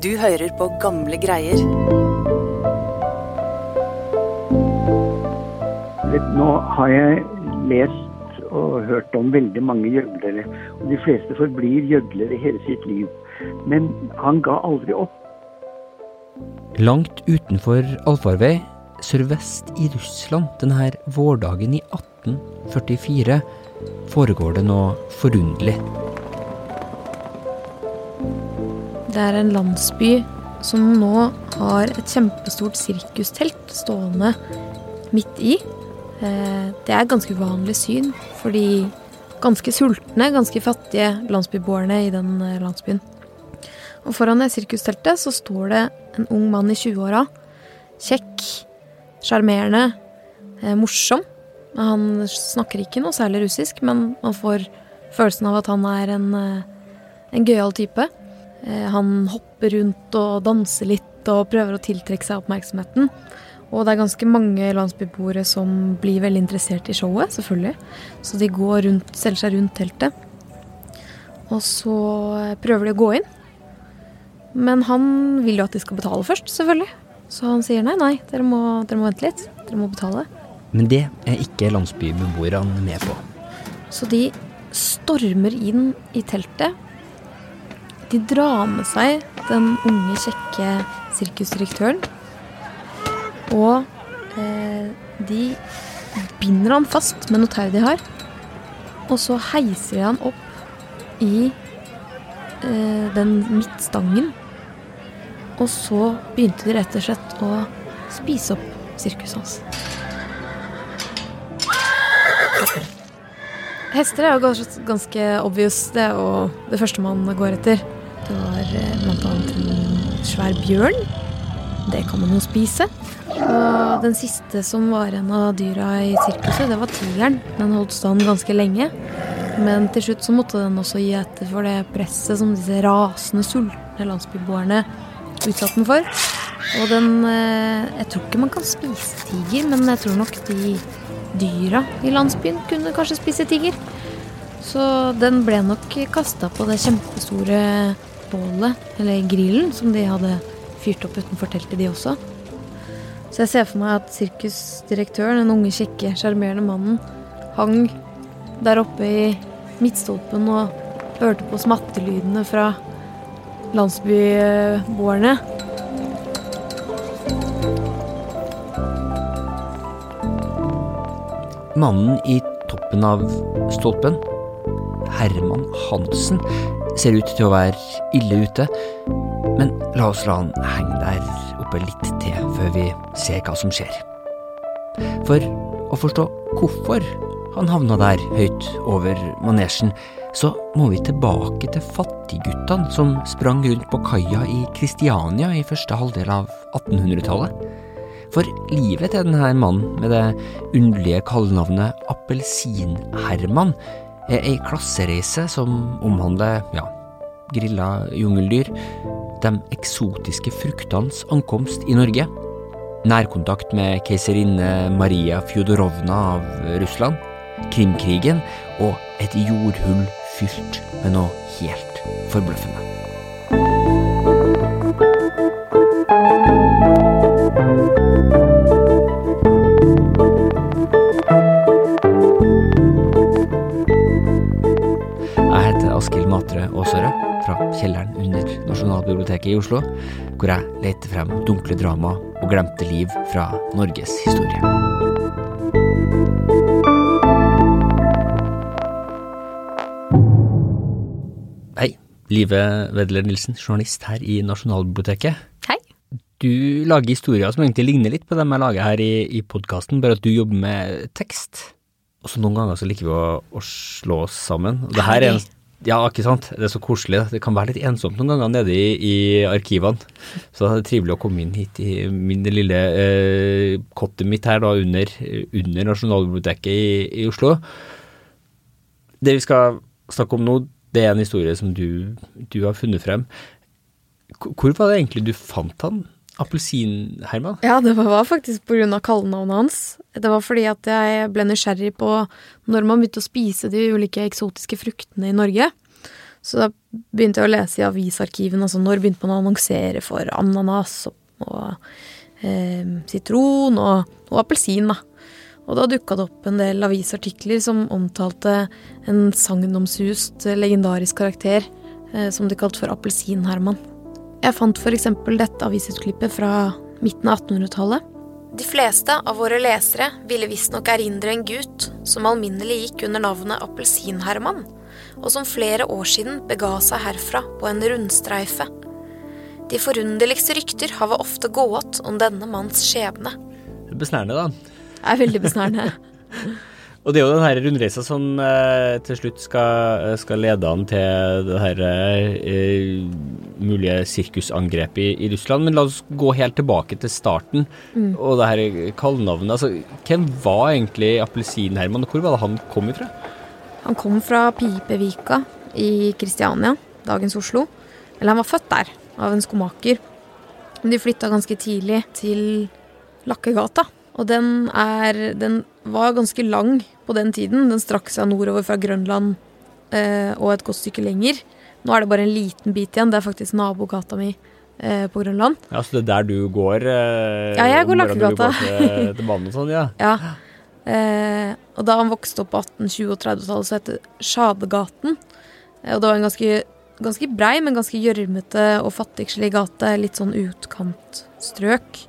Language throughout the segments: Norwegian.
Du hører på gamle greier. Nå har jeg lest og hørt om veldig mange gjøglere. Og de fleste forblir gjøglere hele sitt liv. Men han ga aldri opp. Langt utenfor allfarvei, sørvest i Russland denne vårdagen i 1844, foregår det noe forunderlig. Det er en landsby som nå har et kjempestort sirkustelt stående midt i. Eh, Det er ganske uvanlig syn for de ganske sultne, ganske fattige landsbyboerne i den eh, landsbyen. Og foran det sirkusteltet så står det en ung mann i 20-åra. Kjekk, sjarmerende, eh, morsom. Han snakker ikke noe særlig russisk, men man får følelsen av at han er en, en gøyal type. Eh, Han hopper rundt og danser litt og prøver å tiltrekke seg oppmerksomheten. Og det er ganske mange landsbyboere som blir veldig interessert i showet, selvfølgelig. Så de går rundt, selger seg rundt teltet. Og så prøver de å gå inn. Men han vil jo at de skal betale først, selvfølgelig. Så han sier nei, nei, dere må, dere må vente litt. Dere må betale. Men det er ikke landsbybeboerne med på. Så de stormer inn i teltet. De drar med seg den unge, kjekke sirkusdirektøren. Og eh, de binder han fast med noe tau de har. Og så heiser de han opp i eh, den midtstangen. Og så begynte de rett og slett å spise opp sirkuset hans. Hester er jo ganske obvious, det er jo det første man går etter. Det var eh, blant annet en svær bjørn. Det kan man jo spise. Og den siste som var en av dyra i sirkuset, det var tigeren. Den holdt stand ganske lenge. Men til slutt så måtte den også gi etter for det presset som disse rasende, sultne landsbyboerne utsatte den for. Og den eh, Jeg tror ikke man kan spise tiger, men jeg tror nok de dyra i landsbyen kunne kanskje spise tiger. Så den ble nok kasta på det kjempestore bålet, eller grillen, som de hadde fyrt opp utenfor teltet, de også. Så jeg ser for meg at sirkusdirektøren, den unge, kjekke, sjarmerende mannen, hang der oppe i midtstolpen og hørte på smattelydene fra landsbyboerne. Mannen i toppen av stolpen, Herman Hansen, ser ut til å være ille ute, men la oss la han henge der oppe litt til før vi ser hva som skjer. For å forstå hvorfor han havna der høyt over manesjen, så må vi tilbake til fattigguttene som sprang rundt på kaia i Kristiania i første halvdel av 1800-tallet. For livet til denne mannen med det underlige kallenavnet Appelsin-Herman er ei klassereise som omhandler, ja, grilla jungeldyr, de eksotiske fruktenes ankomst i Norge, nærkontakt med keiserinne Maria Fjodorovna av Russland, Krimkrigen og et jordhull fylt med noe helt forbløffende. Nasjonalbiblioteket i Oslo, hvor jeg leter frem dunkle drama og glemte liv fra Norges historie. Hei, Live Wedler Nilsen, journalist her i Nasjonalbiblioteket. Hei. Du lager historier som egentlig ligner litt på dem jeg lager her i, i podkasten, bare at du jobber med tekst. Og så noen ganger så liker vi å, å slå oss sammen. Og det her er en, ja, ikke sant. Det er så koselig. Det kan være litt ensomt noen ganger nede i, i arkivene. Så det er trivelig å komme inn hit i min lille eh, kottet mitt her da under, under Nasjonalbiblioteket i, i Oslo. Det vi skal snakke om nå, det er en historie som du, du har funnet frem. Hvor var det egentlig du fant han? Appelsin-Herman? Ja, det var faktisk av kallenavnet hans. Det var fordi at jeg ble nysgjerrig på når man begynte å spise de ulike eksotiske fruktene i Norge. Så da begynte jeg å lese i avisarkivene. Altså når begynte man å annonsere for ananas og, og eh, sitron og, og appelsin, da. Og da dukka det opp en del avisartikler som omtalte en sagnomsust, legendarisk karakter eh, som de kalte for Appelsin-Herman. Jeg fant f.eks. dette avisutklippet fra midten av 1800-tallet. De fleste av våre lesere ville visstnok erindre en gutt som alminnelig gikk under navnet Appelsin-Herman, og som flere år siden bega seg herfra på en rundstreife. De forunderligste rykter har vel ofte gått om denne manns skjebne. Besnærende, da. Det er veldig besnærende. Og det er jo den her rundreisa som eh, til slutt skal, skal, lede an til det her eh, mulige sirkusangrepet i, i, Russland. Men la oss gå helt tilbake til starten mm. og det her kallenavnet. Altså, hvem var egentlig Appelsin-Herman, og hvor var det han kom ifra? Han kom fra Pipevika i Kristiania, dagens Oslo. Eller han var født der, av en skomaker. Men De flytta ganske tidlig til Lakkegata. Og den er Den var ganske lang på den tiden. Den strakk seg nordover fra Grønland eh, og et godt stykke lenger. Nå er det bare en liten bit igjen. Det er faktisk nabogata mi eh, på Grønland. Ja, Så det er der du går? Eh, ja, jeg går Lakkegata. Til, til banen og sånn, ja. ja. Eh, og da han vokste opp på 1820- og 30-tallet, så het det Sjadegaten. Eh, og det var en ganske, ganske brei, men ganske gjørmete og fattigslig gate. Litt sånn utkantstrøk.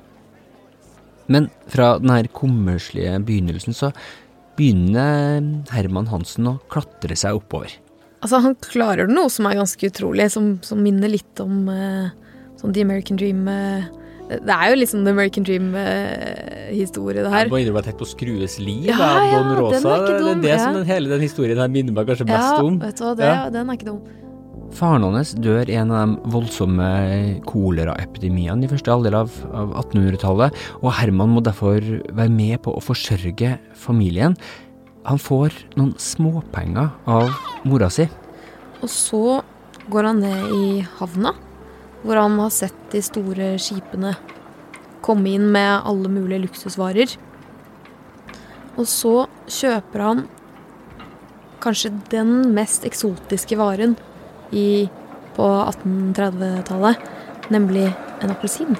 Men fra denne kummerslige begynnelsen så begynner Herman Hansen å klatre seg oppover. Altså, han klarer noe som er ganske utrolig, som, som minner litt om uh, sånn The American Dream. Uh, det er jo liksom The American Dream-historie, uh, det her. Jeg må innrømme at jeg på Skrues liv ja, av Don ja, Rosa. Det er det ja. som hele den historien her minner meg kanskje mest ja, om. Vet du hva, det, ja. den er ikke dum. Faren hans dør i en av de voldsomme koleraepidemiene i første halvdel av, av 1800-tallet, og Herman må derfor være med på å forsørge familien. Han får noen småpenger av mora si. Og så går han ned i havna, hvor han har sett de store skipene komme inn med alle mulige luksusvarer. Og så kjøper han kanskje den mest eksotiske varen i, på 1830-tallet, nemlig en appelsin.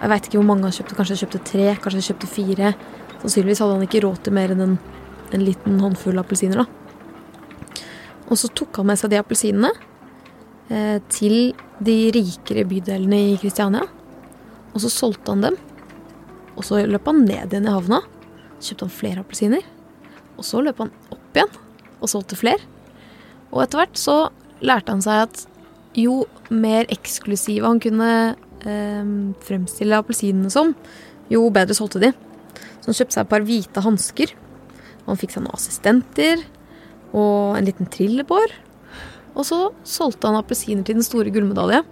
Jeg veit ikke hvor mange han kjøpte. Kanskje han kjøpte tre, kanskje han kjøpte fire. Sannsynligvis hadde han ikke råd til mer enn en, en liten håndfull appelsiner. da. Og så tok han med seg de appelsinene eh, til de rikere bydelene i Kristiania. Og så solgte han dem. Og så løp han ned igjen i havna. Kjøpte han flere appelsiner. Og så løp han opp igjen og solgte flere. Og etter hvert så lærte han seg at jo mer eksklusive han kunne eh, fremstille appelsinene som, jo bedre solgte de. Så han kjøpte seg et par hvite hansker. Han fikk seg noen assistenter og en liten trillebår. Og så solgte han appelsiner til den store gullmedalje.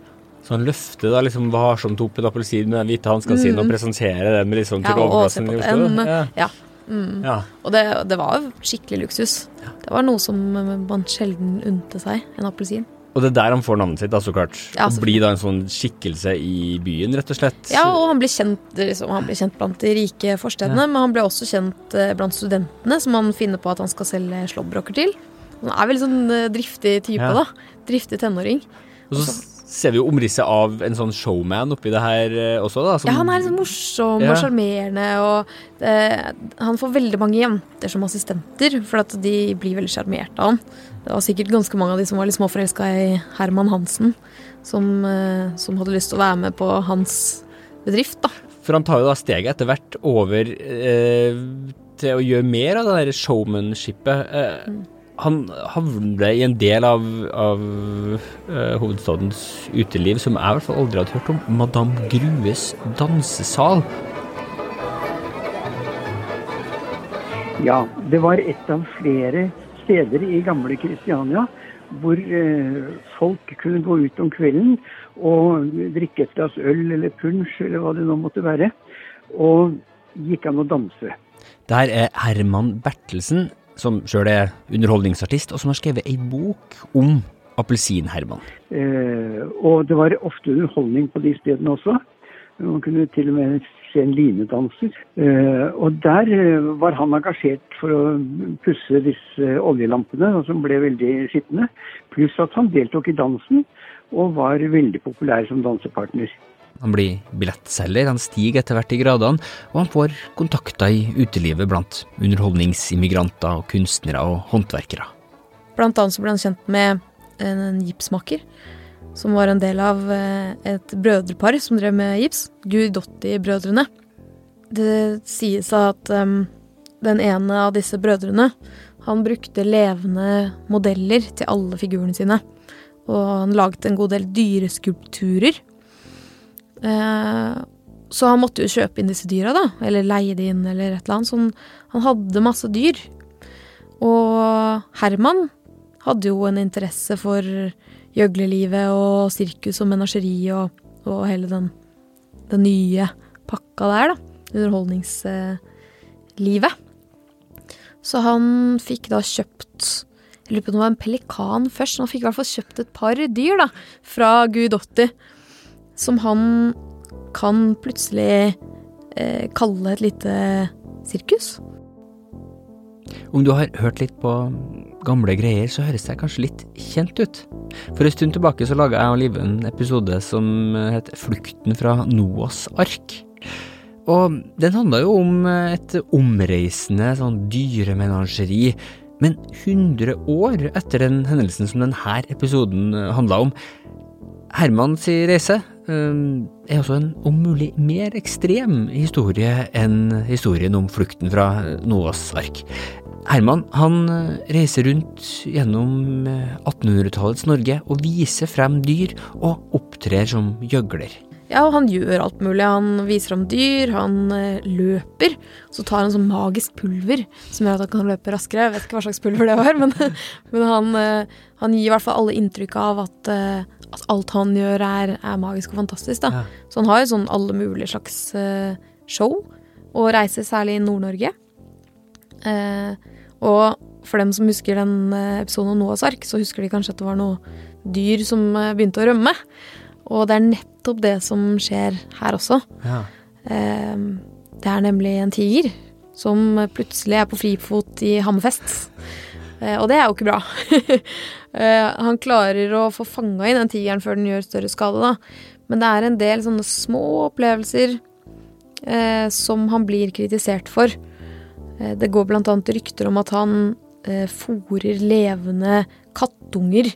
Så han løfter da liksom varsomt opp en appelsin med den hvite hanska mm. sine og presenterer den med liksom til ja, overklassen i Oslo? Ja. ja. Mm. ja. Og det, det, var skikkelig luksus. Ja. Det var noe som man sjelden unnte seg, en appelsin. Og det er der han får navnet sitt, da, så klart. Ja, og blir da en sånn skikkelse i byen, rett og slett. Ja, og han blir kjent, liksom, han blir kjent blant de rike forstedene, men han blir også kjent eh, blant studentene, som han finner på at han skal selge slåbroker til. Han er veldig sånn eh, driftig type, da. Driftig tenåring. Og så ser vi jo omrisset av en sånn showman oppi det her eh, også, da. ja, han er liksom morsom ja. og sjarmerende, og det, han får veldig mange jenter som assistenter, for at de blir veldig sjarmerte av han. Det var sikkert ganske mange av de som var litt småforelska i Herman Hansen, som, eh, som, hadde lyst til å være med på hans bedrift, da. For han tar jo da steget etter hvert over eh, til å gjøre mer av det der showmanshipet. Eh, mm han havner i en del av, av uh, hovedstadens uteliv som jeg i hvert fall aldri hadde hørt om. Madame Grues dansesal. Ja, det var et av flere steder i gamle Kristiania hvor uh, folk kunne gå ut om kvelden og drikke et glass øl eller punsj eller hva det nå måtte være, og gikk an å danse. Der er Herman Bertelsen, som sjøl er underholdningsartist, og som har skrevet ei bok om Appelsin-Herman. Eh, og det var ofte underholdning på de stedene også. Man kunne til og med se en linedanser. Eh, og der eh, var han engasjert for å pusse disse oljelampene, som ble veldig skitne. Pluss at han deltok i dansen og var veldig populær som dansepartner. Han blir billettselger, han stiger etter hvert i gradene, og han får kontakter i utelivet blant underholdningsimmigranter og kunstnere og håndverkere. Blant annet så ble han kjent med en, gipsmaker, som var en del av eh, et brødrepar som drev med gips, Guidotti-brødrene. Det sies at um, den ene av disse brødrene, han brukte levende modeller til alle figurene sine. Og han laget en god del dyreskulpturer så han måtte jo kjøpe inn disse dyra, da. Eller leie de inn, eller et eller annet. Så han, hadde masse dyr. Og Herman hadde jo en interesse for gjøglelivet og sirkus og menasjeri og, og hele den, den, nye pakka der, da. Underholdningslivet. Så han fikk da kjøpt Jeg lurer på om det var en pelikan først. Han fikk i hvert fall kjøpt et par dyr da, fra Guidotti som han kan plutselig eh, kalle et lite sirkus. Om du har hørt litt på gamle greier, så høres det kanskje litt kjent ut. For en stund tilbake så laga jeg og Live en episode som het Flukten fra Noas ark. Og den handla jo om et omreisende sånn dyremenasjeri. Men 100 år etter den hendelsen som denne episoden handla om. Hermans reise Ehm, er også en om mulig mer ekstrem historie enn historien om flukten fra Noas ark. Herman han eh, reiser rundt gjennom 1800-tallets eh, Norge og viser frem dyr og opptrer som gjøgler. Ja, og han gjør alt mulig. Han viser fram dyr, han eh, løper. Så tar han sånn magisk pulver som gjør at han kan løpe raskere. Jeg vet ikke hva slags pulver det var, men, men han, eh, han, gir i hvert fall alle inntrykk av at, eh, at alt han gjør, er, er magisk og fantastisk. Da. Ja. Så han har jo sånn alle mulige slags show, og reiser særlig i Nord-Norge. og for dem som husker den episoden om Noahs ark, så husker de kanskje at det var noe dyr som begynte å rømme. Og det er nettopp det som skjer her også. Ja. Uh, det er nemlig en tiger som plutselig er på frifot i Hammerfest. Eh, og det er jo ikke bra. eh, han klarer å få fanga inn den tigeren før den gjør større skade, da. Men det er en del sånne små opplevelser eh, som han blir kritisert for. Eh, det går blant annet rykter om at han eh, fòrer levende kattunger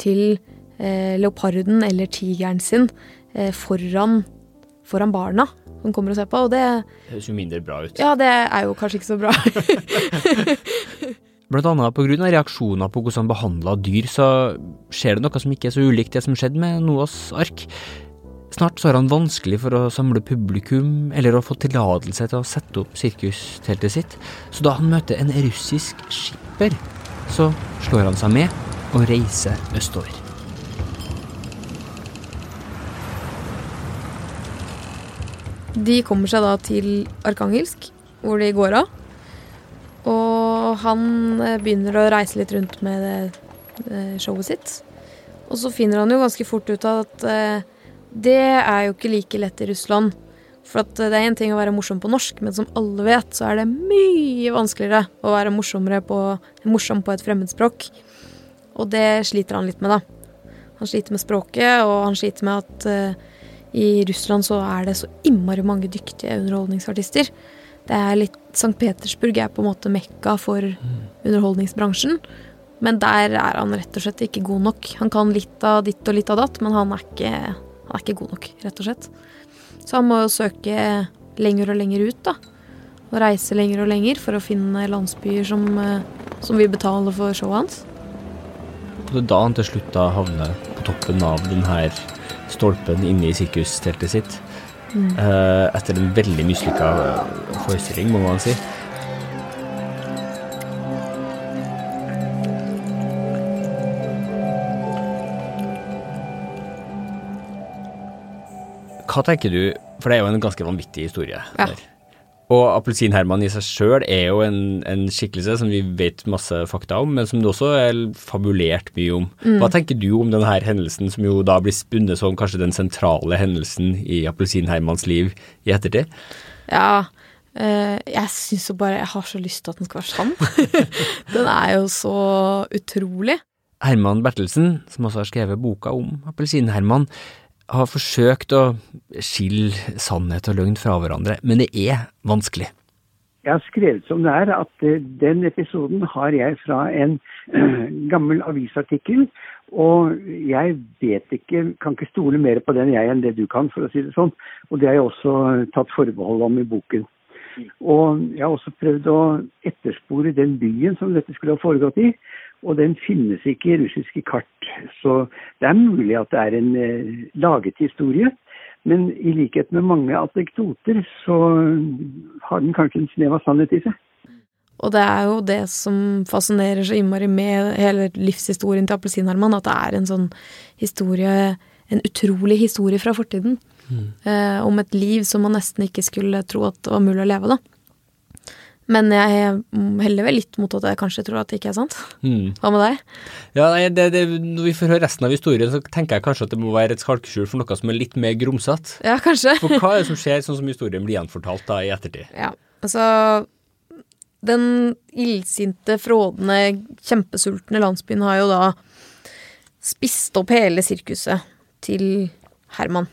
til eh, leoparden eller tigeren sin eh, foran, foran, barna som kommer og ser på. Og det høres jo mindre bra ut. Ja, det er jo kanskje ikke så bra. Blant annet pga. reaksjoner på hvordan han behandla dyr, så skjer det noe som ikke er så ulikt det som skjedde med Noas ark. Snart så har han vanskelig for å samle publikum eller å få tillatelse til å sette opp sirkusteltet sitt, så da han møter en russisk skipper, så slår han seg med og reiser østover. De kommer seg da til Arkangelsk, hvor de går av. Og han eh, begynner å reise litt rundt med det showet sitt. Og så finner han jo ganske fort ut av at eh, det er jo ikke like lett i Russland. For det er én ting å være morsom på norsk, men som alle vet, så er det mye vanskeligere å være på, morsom på et fremmedspråk. Og det sliter han litt med, da. Han sliter med språket, og han sliter med at uh, i Russland så er det så innmari mange dyktige underholdningsartister. Det er litt St. Petersburg er på en måte mekka for underholdningsbransjen. Men der er han rett og slett ikke god nok. Han kan litt av ditt og litt av datt, men han er ikke, han er ikke god nok, rett og slett. Så han må jo søke lenger og lenger ut, da. Og reise lenger og lenger for å finne landsbyer som, eh, som vil betale for showet hans. Det er da han til slutt da havner på toppen av denne stolpen inne i sirkusteltet sitt. Mm. Uh, etter en veldig mislykka forestilling, må man si. Hva tenker du, for det er jo en ganske vanvittig historie. Ja. Og Appelsin-Herman i seg sjøl er jo en, en, skikkelse som vi vet masse fakta om, men som det også er fabulert mye om. Mm. Hva tenker du om denne hendelsen, som jo da blir spunnet som kanskje den sentrale hendelsen i Appelsin-Hermans liv i ettertid? Ja, øh, jeg syns jo bare Jeg har så lyst til at den skal være sann. den er jo så utrolig. Herman Bertelsen, som også har skrevet boka om Appelsin-Herman, har forsøkt å skille sannhet og løgn fra hverandre, men det er vanskelig. Jeg har skrevet som det er, at eh, den episoden har jeg fra en gammel avisartikkel. Og jeg vet ikke, kan ikke stole mer på den jeg enn det du kan, for å si det sånn. Og det har jeg også tatt forbehold om i boken. Og jeg har også prøvd å etterspore den byen som dette skulle ha foregått i og den finnes ikke i russiske kart. Så det er mulig at det er en eh, laget historie. Men i likhet med mange anekdoter, så har den kanskje en snev av sannhet i seg. Og det er jo det som fascinerer så innmari med hele livshistorien til Appelsin-Herman, at det er en sånn historie, en utrolig historie fra fortiden. Mm. Eh, om et liv som man nesten ikke skulle tro at det var mulig å leve, da. Men jeg heller vel litt mot at jeg kanskje tror at det ikke er sant. Mm. Hva med deg? Ja, det, det, Når vi får høre resten av historien, så tenker jeg kanskje at det må være et skalkeskjul for noe som er litt mer grumsete. Ja, kanskje. For hva er det som skjer, sånn som historien blir gjenfortalt da i ettertid? Ja, altså Den illsinte, frådende, kjempesultne landsbyen har jo da spist opp hele sirkuset til Herman.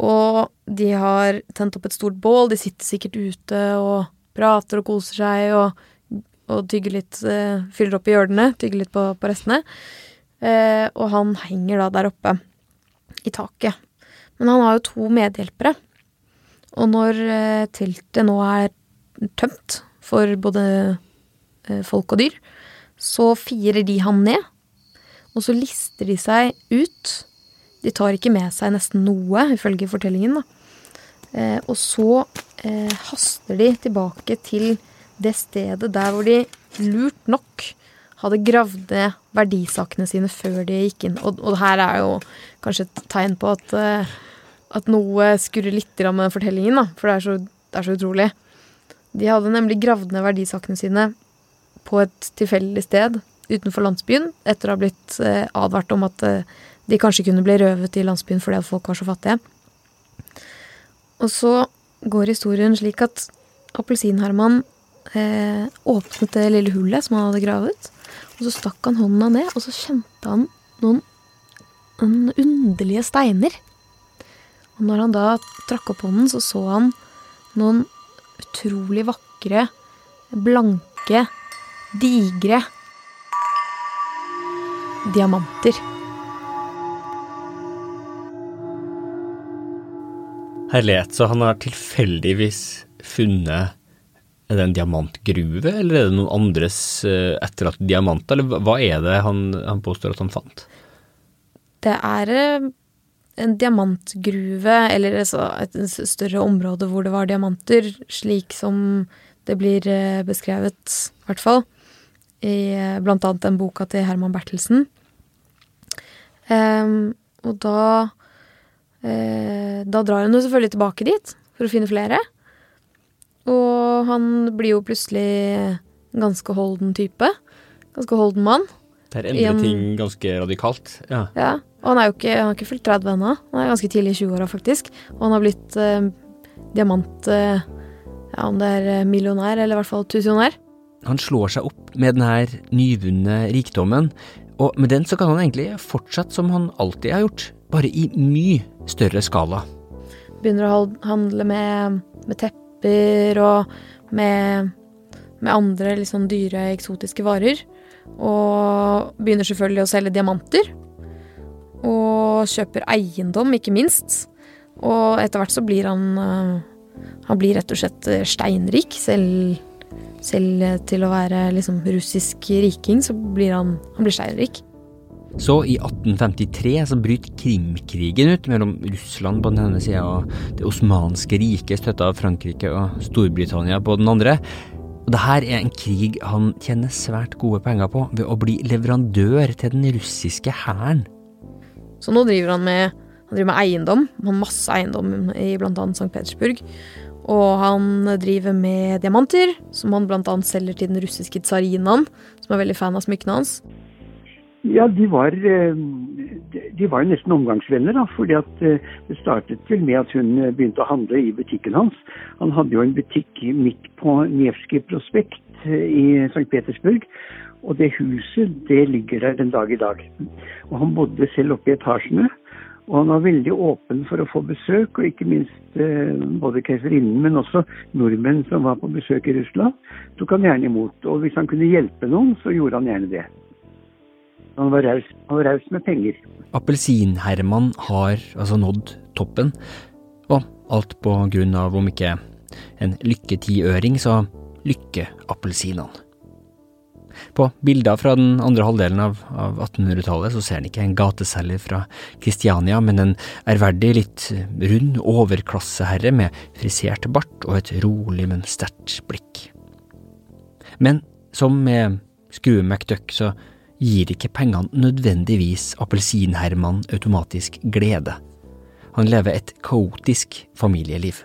Og de har tent opp et stort bål, de sitter sikkert ute og prater og koser seg og, og tygger litt eh, Fyller opp i hjørnene, tygger litt på, på restene. Eh, og han henger da der oppe i taket. Men han har jo to medhjelpere. Og når eh, teltet nå er tømt for både eh, folk og dyr, så firer de han ned. Og så lister de seg ut. De tar ikke med seg nesten noe, ifølge fortellingen, da. Eh, og så eh, haster de tilbake til det stedet der hvor de lurt nok hadde gravd ned verdisakene sine før de gikk inn. Og, og her er jo kanskje et tegn på at, eh, at noe skurrer litt med fortellingen, da, for det er, så, det er så utrolig. De hadde nemlig gravd ned verdisakene sine på et tilfeldig sted utenfor landsbyen, etter å ha blitt advart om at de kanskje kunne bli røvet i landsbyen fordi folk var så fattige. Og så går historien slik at Appelsin-Herman eh, åpnet det lille hullet som han hadde gravet. Og så stakk han hånda ned, og så kjente han noen, noen underlige steiner. Og når han da trakk opp hånden, så så han noen utrolig vakre, blanke, digre diamanter. Herlighet, så han har tilfeldigvis funnet Er det en diamantgruve, eller er det noen andres uh, etterlatte diamanter, eller hva er det han, han, påstår at han fant? Det er uh, en diamantgruve, eller altså et større område hvor det var diamanter, slik som det blir uh, beskrevet, i hvert fall, i blant annet den boka til Herman Bertelsen. Um, og da Eh, da drar han jo selvfølgelig tilbake dit for å finne flere. Og han blir jo plutselig ganske holden type. Ganske holden mann. Der endrer en, ting ganske radikalt. Ja. ja. Og han er jo ikke, han har ikke fylt 30 ennå. Han er ganske tidlig i 20-åra, faktisk. Og han har blitt eh, diamant... Eh, ja, om det er eh, millionær, eller i hvert fall tusenionær. Han slår seg opp med den her nyvunne rikdommen, og med den så kan han egentlig fortsette som han alltid har gjort, bare i mye større skala. Begynner å handle med, med tepper og med, med andre litt sånn dyre, eksotiske varer. Og begynner selvfølgelig å selge diamanter. Og kjøper eiendom, ikke minst. Og etter hvert så blir han eh, Han blir rett og slett steinrik. Selv, selv til å være liksom russisk riking, så blir han, han blir steinrik. Så, i 1853, så bryter Krimkrigen ut mellom Russland på den ene sida og Det osmanske riket, støtta av Frankrike og Storbritannia på den andre. Og det her er en krig han tjener svært gode penger på ved å bli leverandør til den russiske hæren. Så nå driver han med, han driver med eiendom, han har masse eiendom i bl.a. St. Petersburg. Og han driver med diamanter, som han bl.a. selger til den russiske tsarinaen, som er veldig fan av smykkene hans. Ja, de var, eh, de var nesten omgangsvenner, da. fordi at eh, det startet vel med at hun begynte å handle i butikken hans. Han hadde jo en butikk midt på Nevskij prospekt eh, i St. Petersburg. Og det huset, det ligger der den dag i dag. Og han bodde selv oppe i etasjene. Og han var veldig åpen for å få besøk, og ikke minst eh, både keiserinnen, men også nordmenn som var på besøk i Russland, tok han gjerne imot. Og hvis han kunne hjelpe noen, så gjorde han gjerne det. Han var raus med penger. Appelsin-Herman har altså nådd toppen, og alt på grunn av om ikke en lykketiøring, så lykkeappelsinene. På bilder fra den andre halvdelen av, av 1800-tallet så ser en ikke en gateselger fra Kristiania, men en ærverdig, litt rund overklasseherre med frisert bart og et rolig, men sterkt blikk. Men som med Skrue McDuck så gir ikke pengene nødvendigvis Appelsin-Herman automatisk glede. Han lever et kaotisk familieliv.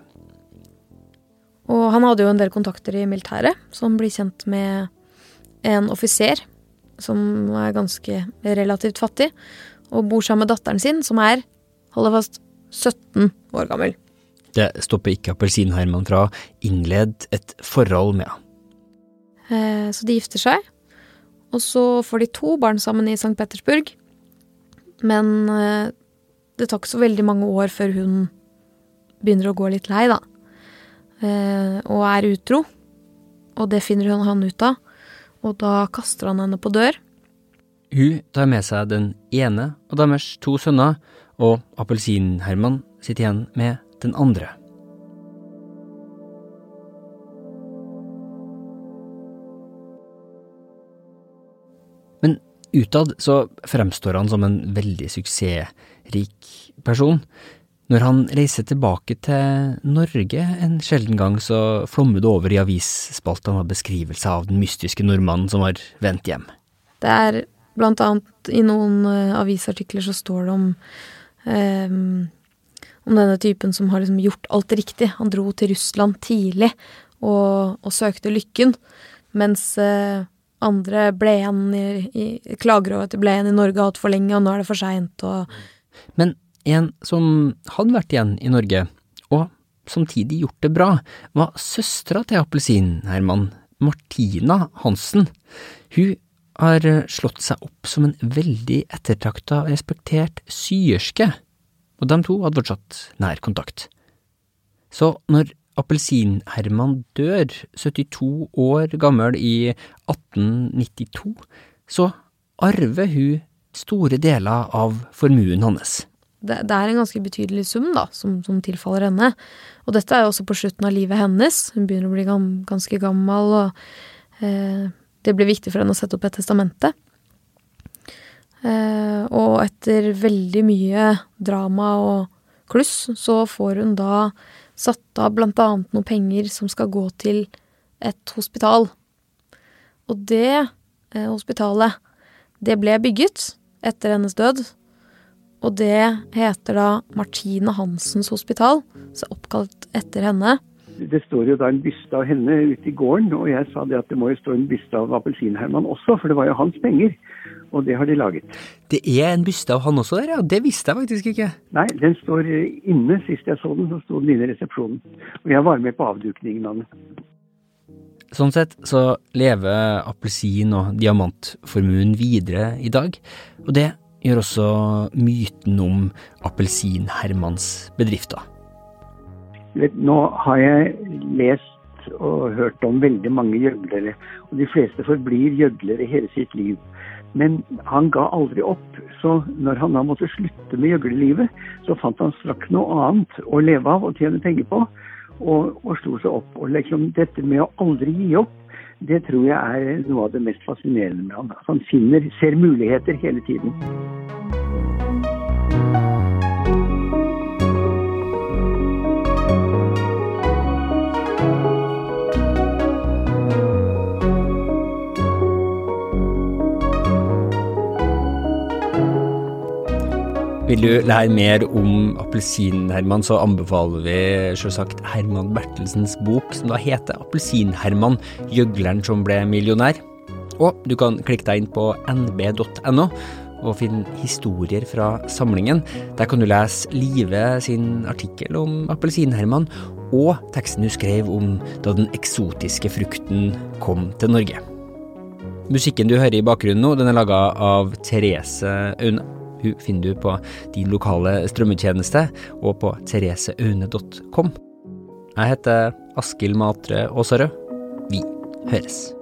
Og han hadde jo en del kontakter i militæret, som blir kjent med en offiser som er ganske relativt fattig, og bor sammen med datteren sin, som er, hold fast, 17 år gammel. Det stopper ikke Appelsin-Herman fra å innlede et forhold med henne. Eh, så de gifter seg, og så får de to barn sammen i St. Petersburg. Men eh, det tar ikke så veldig mange år før hun begynner å gå litt lei, da. Eh, og er utro. Og det finner hun han ut av og da kaster han henne på dør. Hun tar med seg den ene av deres to sønner, og Appelsin-Herman sitter igjen med den andre. Utad så fremstår han som en veldig suksessrik person. Når han reiser tilbake til Norge en sjelden gang, så flommer det over i avisspaltene av beskrivelser av den mystiske nordmannen som har vendt hjem. Det er blant annet i noen uh, avisartikler så står det om eh, om denne typen som har liksom gjort alt riktig. Han dro til Russland tidlig og, og søkte lykken, mens uh, andre ble igjen i, i, klager over at de ble igjen i Norge altfor lenge, og nå er det for seint. Men en som hadde vært igjen i Norge, og samtidig gjort det bra, var søstera til Appelsin-Herman, Martina Hansen. Hun har slått seg opp som en veldig ettertrakta og respektert syerske, og de to hadde fortsatt nær kontakt. Så når Appelsin-Herman dør, 72 år gammel i 1892, så arver hun store deler av formuen hans det, det, er en ganske betydelig sum da, som, som, tilfaller henne. Og dette er jo også på slutten av livet hennes. Hun begynner å bli gam, ganske gammel, og eh, det blir viktig for henne å sette opp et testamente. Eh, og etter veldig mye drama og kluss, så får hun da satt av blant annet noen penger som skal gå til et hospital. Og det eh, hospitalet, det ble bygget etter hennes død og det heter da Martine Hansens hospital, så oppkalt etter henne. Det står jo da en byste av henne ute i gården, og jeg sa det at det må jo stå en byste av Appelsin-Herman også, for det var jo hans penger. Og det har de laget. Det er en byste av han også der, ja? Det visste jeg faktisk ikke. Nei, den står inne. Sist jeg så den, så sto den inne i resepsjonen. Og jeg var med på avdukningen av den. Sånn sett så lever appelsin- og diamantformuen videre i dag, og det gjør også myten om Appelsin-Hermans bedrifter. Nå har jeg lest og hørt om veldig mange gjøglere, og de fleste forblir gjøglere hele sitt liv. Men han ga aldri opp, så når han da måtte slutte med gjøglelivet, så fant han straks noe annet å leve av og tjene penger på, og, og slo seg opp. Og liksom dette med å aldri gi opp, det tror jeg er noe av det mest fascinerende med han. Han finner, ser muligheter hele tiden. Vil du lære mer om Appelsin-Herman, så anbefaler vi selvsagt Herman Bertelsens bok, som da heter Appelsin-Herman, gjøgleren som ble millionær. Og du kan klikke deg inn på nb.no og finne historier fra samlingen. Der kan du lese Live sin artikkel om Appelsin-Herman, og teksten hun skrev om da den eksotiske frukten kom til Norge. Musikken du hører i bakgrunnen nå, den er laga av Therese Aune. Hun finner du på din lokale strømmetjeneste og på thereseaune.com. Jeg heter Askild Matre Aasarød. Vi høres.